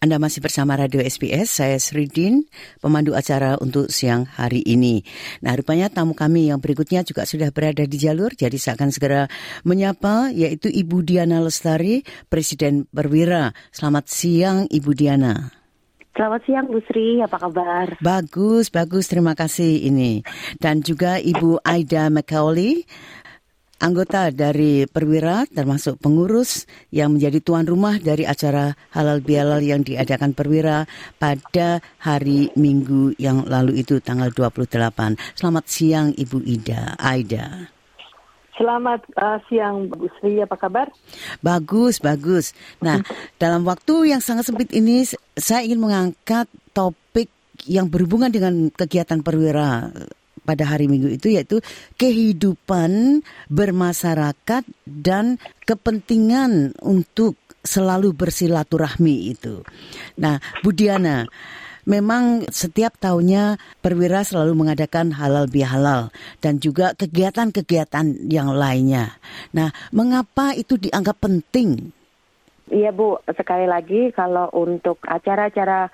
anda masih bersama Radio SBS, saya Sridin, pemandu acara untuk siang hari ini. Nah, rupanya tamu kami yang berikutnya juga sudah berada di jalur, jadi saya akan segera menyapa, yaitu Ibu Diana Lestari, Presiden Perwira. Selamat siang, Ibu Diana. Selamat siang Bu Sri, apa kabar? Bagus, bagus, terima kasih ini. Dan juga Ibu Aida McCauley, anggota dari Perwira termasuk pengurus yang menjadi tuan rumah dari acara halal bihalal yang diadakan Perwira pada hari Minggu yang lalu itu tanggal 28. Selamat siang Ibu Ida, Aida. Selamat uh, siang Bu Sri, apa kabar? Bagus, bagus. Nah, dalam waktu yang sangat sempit ini saya ingin mengangkat topik yang berhubungan dengan kegiatan Perwira pada hari Minggu itu yaitu kehidupan bermasyarakat dan kepentingan untuk selalu bersilaturahmi itu. Nah, Budiana, memang setiap tahunnya Perwira selalu mengadakan halal bihalal dan juga kegiatan-kegiatan yang lainnya. Nah, mengapa itu dianggap penting? Iya Bu, sekali lagi kalau untuk acara-acara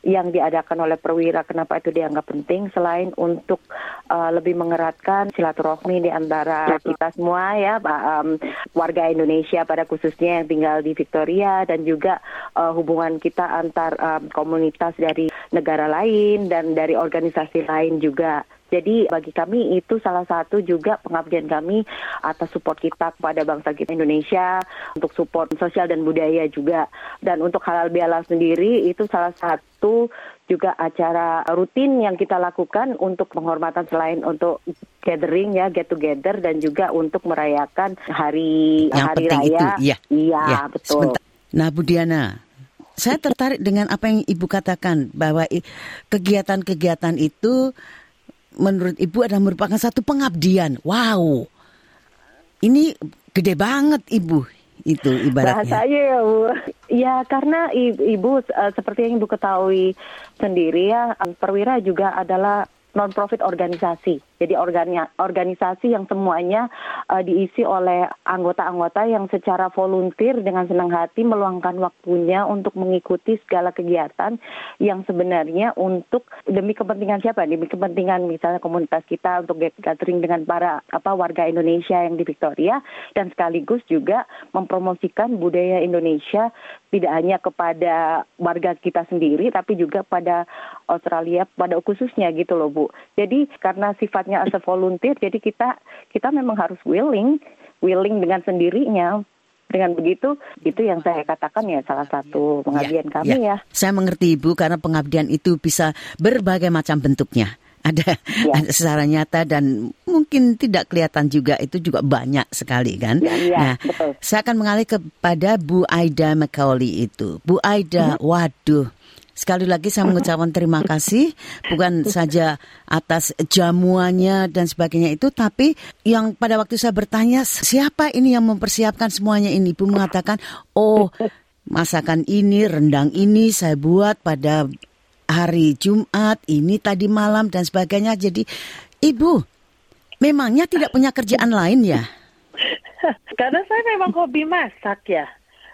yang diadakan oleh perwira kenapa itu dianggap penting? Selain untuk uh, lebih mengeratkan silaturahmi di antara kita semua ya um, warga Indonesia pada khususnya yang tinggal di Victoria dan juga uh, hubungan kita antar um, komunitas dari negara lain dan dari organisasi lain juga jadi bagi kami itu salah satu juga pengabdian kami atas support kita kepada bangsa kita Indonesia untuk support sosial dan budaya juga. Dan untuk halal bihalal sendiri itu salah satu juga acara rutin yang kita lakukan untuk penghormatan selain untuk gathering ya get together dan juga untuk merayakan hari Yang hari penting raya. itu, iya. Iya, Ya, betul. sebentar. Nah, Bu Diana, saya tertarik dengan apa yang Ibu katakan bahwa kegiatan-kegiatan itu menurut Ibu adalah merupakan satu pengabdian. Wow. Ini gede banget Ibu itu ibaratnya. Bahasanya ya Bu. Ya karena Ibu eh, seperti yang Ibu ketahui sendiri ya, Perwira juga adalah non-profit organisasi. Jadi organi- organisasi yang semuanya eh, diisi oleh anggota-anggota yang secara volunteer dengan senang hati meluangkan waktunya untuk mengikuti segala kegiatan yang sebenarnya untuk demi kepentingan siapa? Demi kepentingan misalnya komunitas kita untuk gathering dengan para apa warga Indonesia yang di Victoria dan sekaligus juga mempromosikan budaya Indonesia tidak hanya kepada warga kita sendiri tapi juga pada Australia pada khususnya gitu loh Bu. Jadi karena sifatnya as a volunteer jadi kita kita memang harus willing willing dengan sendirinya. Dengan begitu itu yang saya katakan ya salah satu pengabdian kami ya. Saya mengerti Ibu karena pengabdian itu bisa berbagai macam bentuknya. Ada, Ya. ada secara nyata dan mungkin tidak kelihatan juga itu juga banyak sekali kan. Ya, ya, nah, betul. saya akan mengalih kepada Bu Aida McCauley itu. Bu Aida, Mm-hmm. waduh. Sekali lagi saya mengucapkan terima kasih. Bukan saja atas jamuannya dan sebagainya itu tapi yang pada waktu saya bertanya siapa ini yang mempersiapkan semuanya ini? Ibu mengatakan oh masakan ini rendang ini saya buat pada hari Jumat ini tadi malam dan sebagainya. Jadi Ibu memangnya tidak punya kerjaan lain ya? Karena saya memang hobi masak ya.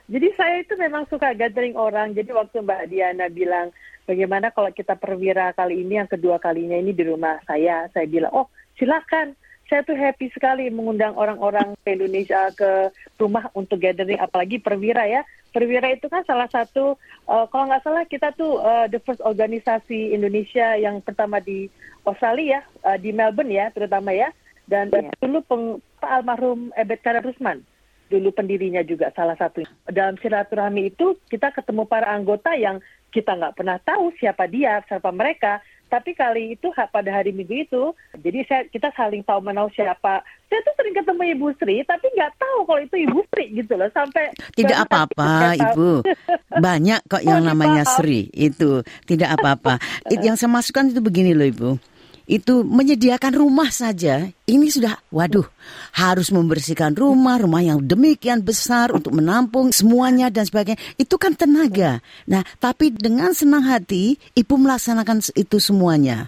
Jadi saya itu memang suka gathering orang. Jadi waktu Mbak Diana bilang bagaimana kalau kita perwira kali ini yang kedua kalinya ini di rumah saya, saya bilang oh silakan. Saya tuh happy sekali mengundang orang-orang ke Indonesia ke rumah untuk gathering, apalagi perwira ya. Perwira itu kan salah satu, uh, kalau nggak salah kita tuh uh, the first organisasi Indonesia yang pertama di Australia, uh, di Melbourne ya, terutama ya. Dan Iya. dulu peng, Pak almarhum Ebet Karar Rusman dulu pendirinya juga salah satu. Dalam silaturahmi itu kita ketemu para anggota yang kita nggak pernah tahu siapa dia, siapa mereka. Tapi kali itu pada hari Minggu itu, jadi saya, kita saling tahu menau siapa. Saya tuh sering ketemu Ibu Sri, tapi nggak tahu kalau itu Ibu Sri gitu loh. Sampai Tidak apa-apa. Ibu. Banyak kok yang Mohon namanya. Sri. Itu tidak apa-apa. Yang saya masukkan itu begini loh, Ibu. Itu menyediakan rumah saja, ini sudah, waduh, harus membersihkan rumah, rumah yang demikian besar untuk menampung semuanya dan sebagainya. Itu kan tenaga. Nah, tapi dengan senang hati, ibu melaksanakan itu semuanya.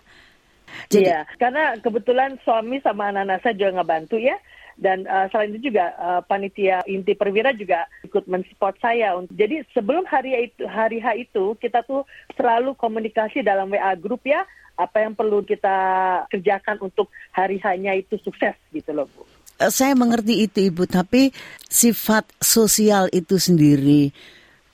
Jadi, iya, karena kebetulan suami sama anak-anak saya juga ngebantu ya. Dan uh, selain itu juga uh, panitia inti perwira juga ikut mensupport saya. Jadi sebelum hari itu hari H itu kita tuh selalu komunikasi dalam WA grup ya apa yang perlu kita kerjakan untuk hari hanya itu sukses gitu loh Bu. Eh, saya mengerti itu Ibu, tapi sifat sosial itu sendiri,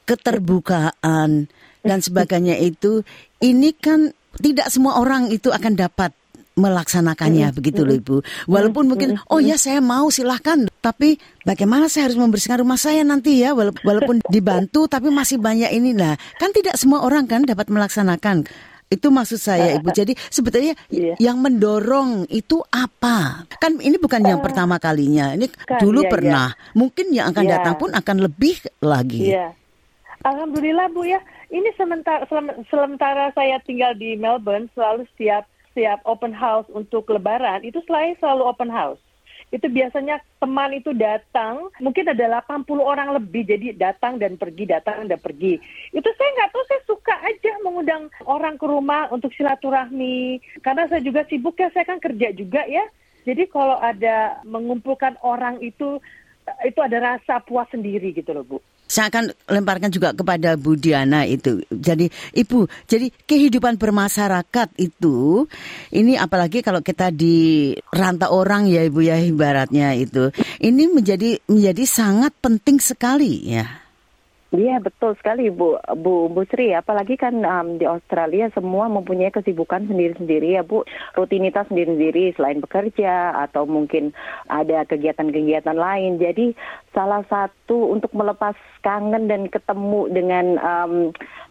keterbukaan dan sebagainya itu, ini kan tidak semua orang itu akan dapat melaksanakannya mm begitu loh Ibu. Walaupun mungkin oh ya saya mau silahkan, tapi bagaimana saya harus membersihkan rumah saya nanti ya walaupun dibantu tapi masih banyak ini lah. Kan tidak semua orang kan dapat melaksanakan. Itu maksud saya Ibu. Jadi sebetulnya yeah. yang mendorong itu apa? Kan ini bukan yang uh, pertama kalinya. Ini kan, dulu yeah, pernah. Yeah. Mungkin yang akan yeah. datang pun akan lebih lagi. Yeah. Alhamdulillah Bu ya. Ini sementara sementara saya tinggal di Melbourne selalu setiap setiap open house untuk lebaran itu selain selalu open house itu biasanya teman itu datang, mungkin ada 80 orang lebih, jadi datang dan pergi, datang dan pergi. Itu saya nggak tahu, saya suka aja mengundang orang ke rumah untuk silaturahmi. Karena saya juga sibuk ya, saya kan kerja juga ya. Jadi kalau ada mengumpulkan orang itu, itu ada rasa puas sendiri gitu loh Bu. Saya akan lemparkan juga kepada Bu Diana itu. Jadi Ibu, jadi kehidupan bermasyarakat itu ini apalagi kalau kita di rantau orang ya Ibu ya ibaratnya itu. Ini menjadi menjadi sangat penting sekali ya. Iya betul sekali Bu Bu Bu Sri. Apalagi kan um, di Australia semua mempunyai kesibukan sendiri-sendiri ya Bu. Rutinitas sendiri-sendiri selain bekerja atau mungkin ada kegiatan-kegiatan lain. Jadi salah satu untuk melepas kangen dan ketemu dengan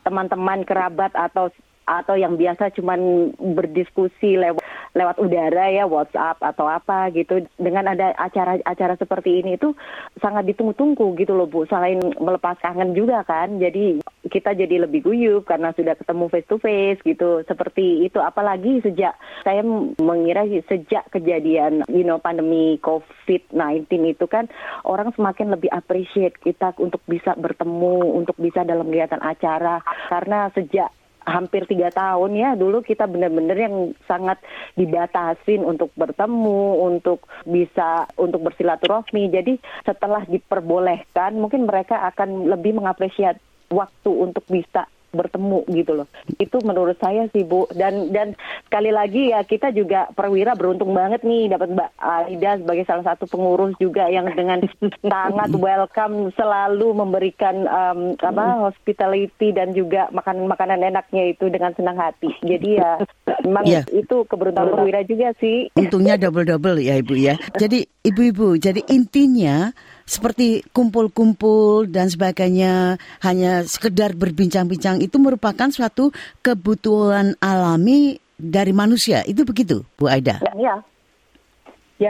teman-teman kerabat atau atau yang biasa cuman berdiskusi lewat lewat udara ya WhatsApp atau apa gitu. Dengan ada acara-acara seperti ini itu sangat ditunggu-tunggu gitu loh Bu. Selain melepas kangen juga kan jadi kita jadi lebih guyup karena sudah ketemu face to face gitu. Seperti itu. Apalagi sejak saya mengira sejak kejadian you know pandemi COVID-19 itu kan orang semakin lebih appreciate kita untuk bisa bertemu untuk bisa dalam kegiatan acara. Karena sejak hampir tiga tahun ya dulu kita benar-benar yang sangat dibatasin untuk bertemu untuk bisa untuk bersilaturahmi. Jadi setelah diperbolehkan mungkin mereka akan lebih mengapresiasi waktu untuk bisa bertemu gitu loh. Itu menurut saya sih Bu. Dan dan sekali lagi ya kita juga perwira beruntung banget nih dapat Mbak Aida sebagai salah satu pengurus juga yang dengan sangat welcome selalu memberikan um, apa hospitality dan juga makanan-makanan enaknya itu dengan senang hati. Jadi ya memang yeah. itu keberuntungan perwira juga sih. Untungnya double-double ya Ibu ya. Jadi ibu-ibu, jadi intinya seperti kumpul-kumpul dan sebagainya hanya sekedar berbincang-bincang itu merupakan suatu kebutuhan alami dari manusia. Itu begitu Bu Aida? Ya, ya.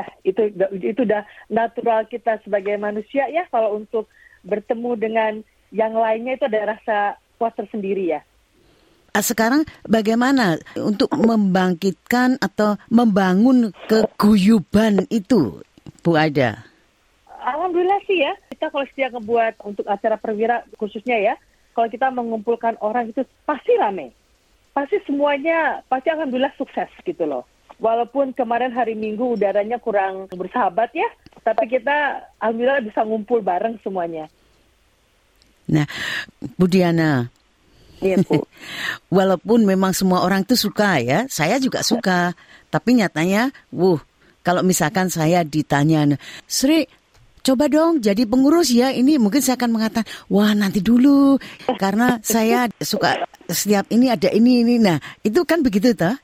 ya itu itu udah natural kita sebagai manusia ya. Kalau untuk bertemu dengan yang lainnya itu ada rasa puas tersendiri ya. Ah, sekarang bagaimana untuk membangkitkan atau membangun keguyuban itu Bu Aida Alhamdulillah sih ya. Kita kalau setiap ngebuat untuk acara perwira khususnya ya, kalau kita mengumpulkan orang itu pasti rame. Pasti semuanya, pasti alhamdulillah sukses gitu loh. Walaupun kemarin hari Minggu udaranya kurang bersahabat ya, tapi kita alhamdulillah bisa ngumpul bareng semuanya. Nah, Bu Diana, Iya, Bu. Walaupun memang semua orang itu suka ya, saya juga suka. Tapi nyatanya, wuh, kalau misalkan saya ditanya, Sri, coba dong jadi pengurus ya. Ini mungkin saya akan mengatakan wah nanti dulu. Karena saya suka setiap ini ada ini ini. Nah itu kan begitu toh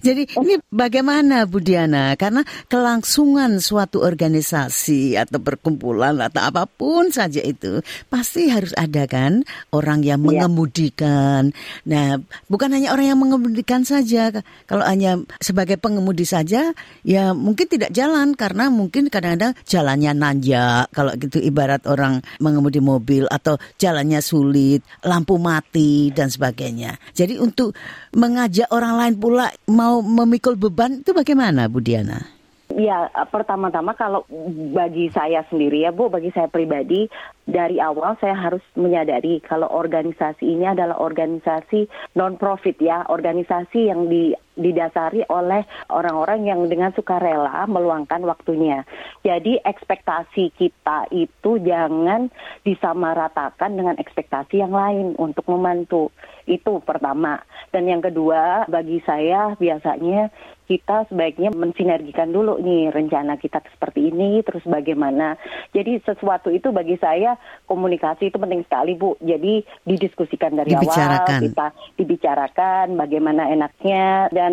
jadi ini bagaimana Bu Diana? Karena kelangsungan suatu organisasi atau perkumpulan atau apa pun saja itu pasti harus ada kan orang yang iya. mengemudikan. Nah, bukan hanya orang yang mengemudikan saja. Kalau hanya sebagai pengemudi saja ya mungkin tidak jalan karena mungkin kadang-kadang jalannya nanjak kalau gitu ibarat orang mengemudi mobil atau jalannya sulit, lampu mati dan sebagainya. Jadi untuk mengajak orang lain pula mau memikul beban itu bagaimana Bu Diana? Ya, pertama-tama kalau bagi saya sendiri ya Bu, bagi saya pribadi, dari awal saya harus menyadari kalau organisasi ini adalah organisasi non-profit ya, organisasi yang di, didasari oleh orang-orang yang dengan sukarela meluangkan waktunya. Jadi ekspektasi kita itu jangan disamaratakan dengan ekspektasi yang lain untuk membantu. Itu pertama. Dan yang kedua, bagi saya biasanya kita sebaiknya mensinergikan dulu nih rencana kita seperti ini terus bagaimana. Jadi sesuatu itu bagi saya komunikasi itu penting sekali Bu. Jadi didiskusikan dari awal kita dibicarakan bagaimana enaknya dan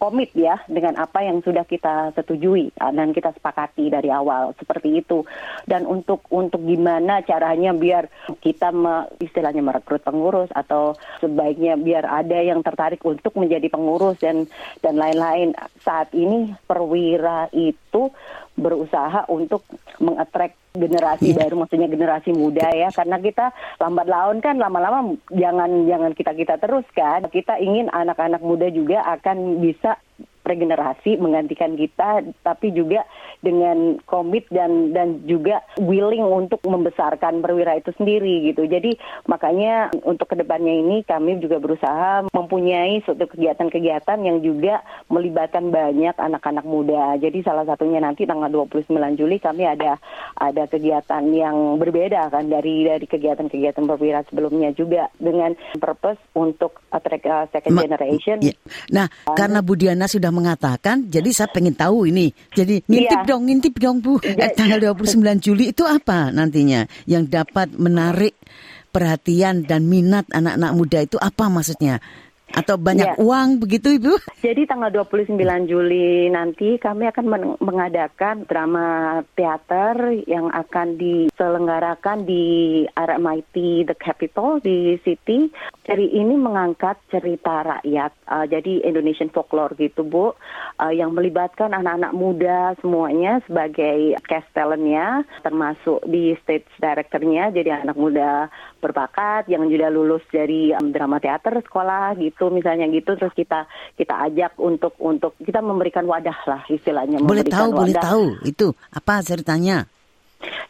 komit ya dengan apa yang sudah kita setujui ah, dan kita sepakati dari awal seperti itu. Dan untuk untuk gimana caranya biar kita me, istilahnya merekrut pengurus atau sebaiknya biar ada yang tertarik untuk menjadi pengurus dan dan lain-lain. Saat ini perwira itu berusaha untuk mengattract generasi yeah. baru maksudnya generasi muda ya karena kita lambat laun kan lama-lama jangan jangan kita kita terus kan kita ingin anak-anak muda juga akan bisa regenerasi menggantikan kita tapi juga dengan komit dan dan juga willing untuk membesarkan perwira itu sendiri gitu. Jadi makanya untuk ke depannya ini kami juga berusaha mempunyai suatu kegiatan-kegiatan yang juga melibatkan banyak anak-anak muda. Jadi salah satunya nanti tanggal 29 Juli kami ada ada kegiatan yang berbeda kan dari dari kegiatan-kegiatan perwira sebelumnya juga dengan purpose untuk attract uh, second Ma generation. Ya. Nah, karena Bu Diana sudah mengatakan, jadi saya pengen tahu ini. Jadi ngintip yeah dong, ngintip dong Bu. Eh, tanggal 29 Juli itu apa nantinya yang dapat menarik perhatian dan minat anak-anak muda itu apa maksudnya? Atau banyak ya. uang begitu Ibu? Jadi tanggal 29 Juli nanti kami akan mengadakan drama teater yang akan diselenggarakan di RMIT The Capital di City. Jadi ini mengangkat cerita rakyat, uh, jadi Indonesian folklore gitu Bu, uh, yang melibatkan anak-anak muda semuanya sebagai cast talentnya, termasuk di stage directornya, jadi anak muda berbakat yang sudah lulus dari um, drama teater sekolah gitu misalnya gitu. Terus kita kita ajak untuk untuk kita memberikan wadah lah istilahnya boleh tahu wadah. boleh tahu itu. Apa ceritanya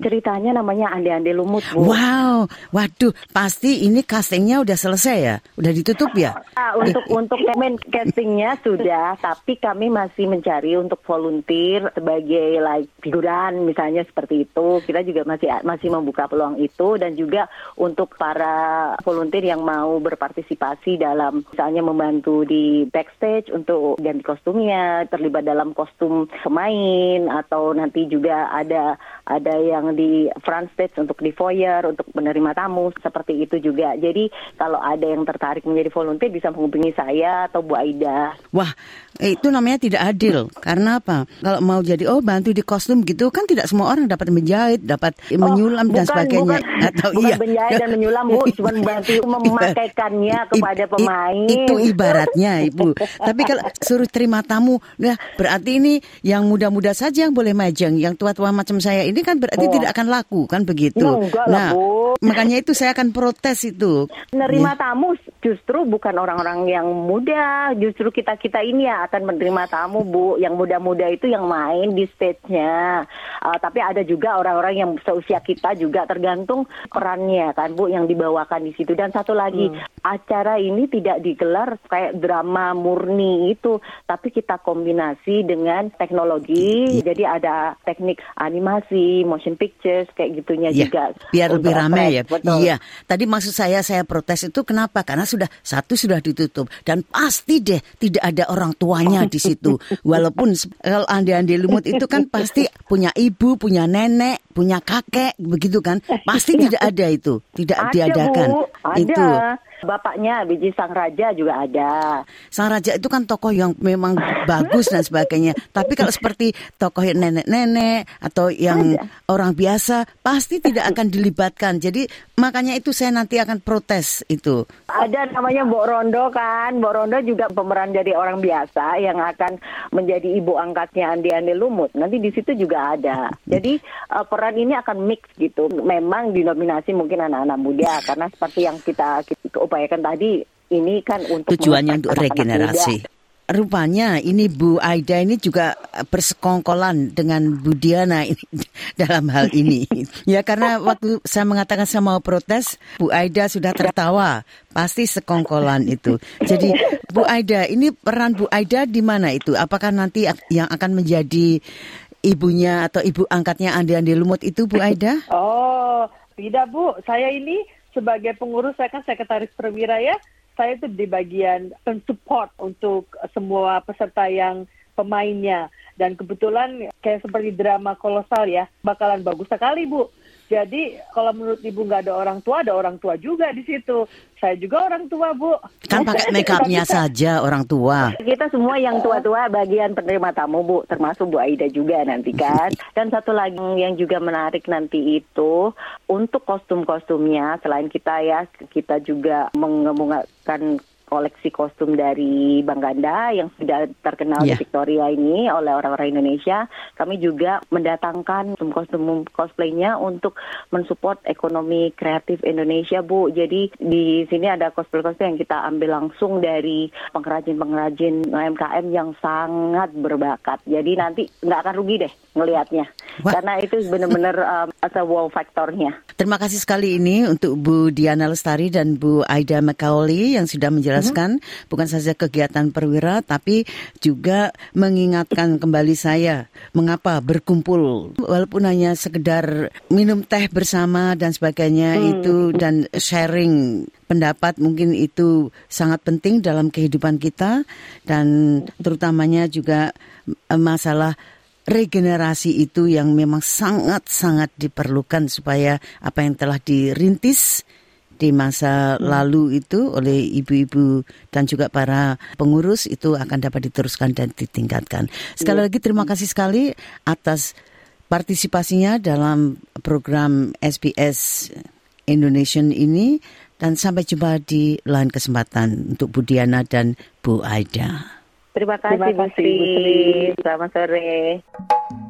Ceritanya namanya Ande-Ande Lumut, Bu. Wow, waduh, pasti ini castingnya udah selesai ya? Udah ditutup ya? Nah, untuk untuk main castingnya sudah, tapi kami masih mencari untuk volunteer sebagai like figuran misalnya seperti itu. Kita juga masih masih membuka peluang itu dan juga untuk para volunteer yang mau berpartisipasi dalam misalnya membantu di backstage untuk ganti kostumnya, terlibat dalam kostum pemain atau nanti juga ada ada yang di front stage untuk di foyer untuk menerima tamu seperti itu juga. Jadi kalau ada yang tertarik menjadi volunteer bisa menghubungi saya atau Bu Aida. Wah, itu namanya tidak adil. Karena apa? Kalau mau jadi oh bantu di kostum gitu kan tidak semua orang dapat menjahit, dapat oh, menyulam bukan, dan sebagainya. Bukan, atau bukan iya. menjahit dan menyulam Bu, cuma bantu memakaikannya kepada pemain. Itu ibaratnya Ibu. Tapi kalau suruh terima tamu, nah berarti ini yang muda-muda saja yang boleh majang, yang tua-tua macam saya ini kan berarti oh. Tidak akan laku kan begitu. Enggak nah, lah, Bu. makanya itu saya akan protes itu. Menerima ya. tamu justru bukan orang-orang yang muda, justru kita-kita ini ya akan menerima tamu, Bu. Yang muda-muda itu yang main di stage-nya. Uh, tapi ada juga orang-orang yang seusia kita juga tergantung perannya kan, Bu, yang dibawakan di situ. Dan satu lagi, hmm. acara ini tidak digelar kayak drama murni itu, tapi kita kombinasi dengan teknologi. Jadi ada teknik animasi, motion pictures kayak gitunya ya, juga. Biar lebih ramai ya. Betul. Iya. Tadi maksud saya saya protes itu kenapa? Karena sudah satu sudah ditutup dan pasti deh tidak ada orang tuanya di situ. Walaupun kalau andi-andi lumut itu kan pasti punya ibu, punya nenek, punya kakek begitu kan. Pasti tidak ada itu, tidak ada, diadakan. Bu, ada. Itu. Bapaknya biji sang raja juga ada. Sang raja itu kan tokoh yang memang bagus dan sebagainya. Tapi kalau seperti tokoh yang nenek-nenek atau yang ada. orang biasa pasti tidak akan dilibatkan. Jadi makanya itu saya nanti akan protes itu. Ada namanya Mbok Rondo kan. Mbok Rondo juga pemeran jadi orang biasa yang akan menjadi ibu angkatnya Andi Andi Lumut. Nanti di situ juga ada. Jadi uh, peran ini akan mix gitu. Memang dinominasi mungkin anak-anak muda karena seperti yang kita, kita upayakan tadi ini kan untuk tujuannya untuk regenerasi. rupanya ini Bu Aida ini juga bersekongkolan dengan Bu Diana ini dalam hal ini. ya karena waktu saya mengatakan saya mau protes, Bu Aida sudah tertawa. Pasti sekongkolan itu. Jadi Bu Aida, ini peran Bu Aida di mana itu? Apakah nanti yang akan menjadi ibunya atau ibu angkatnya Andi Andi Lumut itu Bu Aida? Oh, tidak Bu. Saya ini sebagai pengurus, saya kan sekretaris perwira ya saya itu di bagian support untuk semua peserta yang pemainnya. Dan kebetulan kayak seperti drama kolosal ya, bakalan bagus sekali Bu. Jadi kalau menurut ibu nggak ada orang tua, ada orang tua juga di situ. Saya juga orang tua, Bu. Kan pakai make upnya saja orang tua. Kita semua yang tua-tua bagian penerima tamu, Bu. Termasuk Bu Aida juga nanti kan. Dan satu lagi yang juga menarik nanti itu, untuk kostum-kostumnya, selain kita ya, kita juga mengemukakan koleksi kostum dari Bang Ganda yang sudah terkenal yeah. di Victoria ini oleh orang-orang Indonesia. Kami juga mendatangkan kostum-kostum cosplaynya untuk mensupport ekonomi kreatif Indonesia, Bu. Jadi di sini ada cosplay-cosplay yang kita ambil langsung dari pengrajin-pengrajin UMKM yang sangat berbakat. Jadi nanti nggak akan rugi deh ngelihatnya. Karena itu benar-benar um, as wow faktornya. Terima kasih sekali ini untuk Bu Diana Lestari dan Bu Aida McCauley yang sudah menjelaskan menjelaskan hmm. bukan saja kegiatan perwira tapi juga mengingatkan kembali saya mengapa berkumpul walaupun hanya sekedar minum teh bersama dan sebagainya hmm. itu dan sharing pendapat mungkin itu sangat penting dalam kehidupan kita dan terutamanya juga masalah regenerasi itu yang memang sangat-sangat diperlukan supaya apa yang telah dirintis di masa hmm. lalu itu oleh ibu-ibu dan juga para pengurus itu akan dapat diteruskan dan ditingkatkan. Sekali lagi terima kasih sekali atas partisipasinya dalam program SBS Indonesian ini dan sampai jumpa di lain kesempatan untuk Bu Diana dan Bu Aida. Terima kasih, Terima kasih Bu Sri. Selamat sore.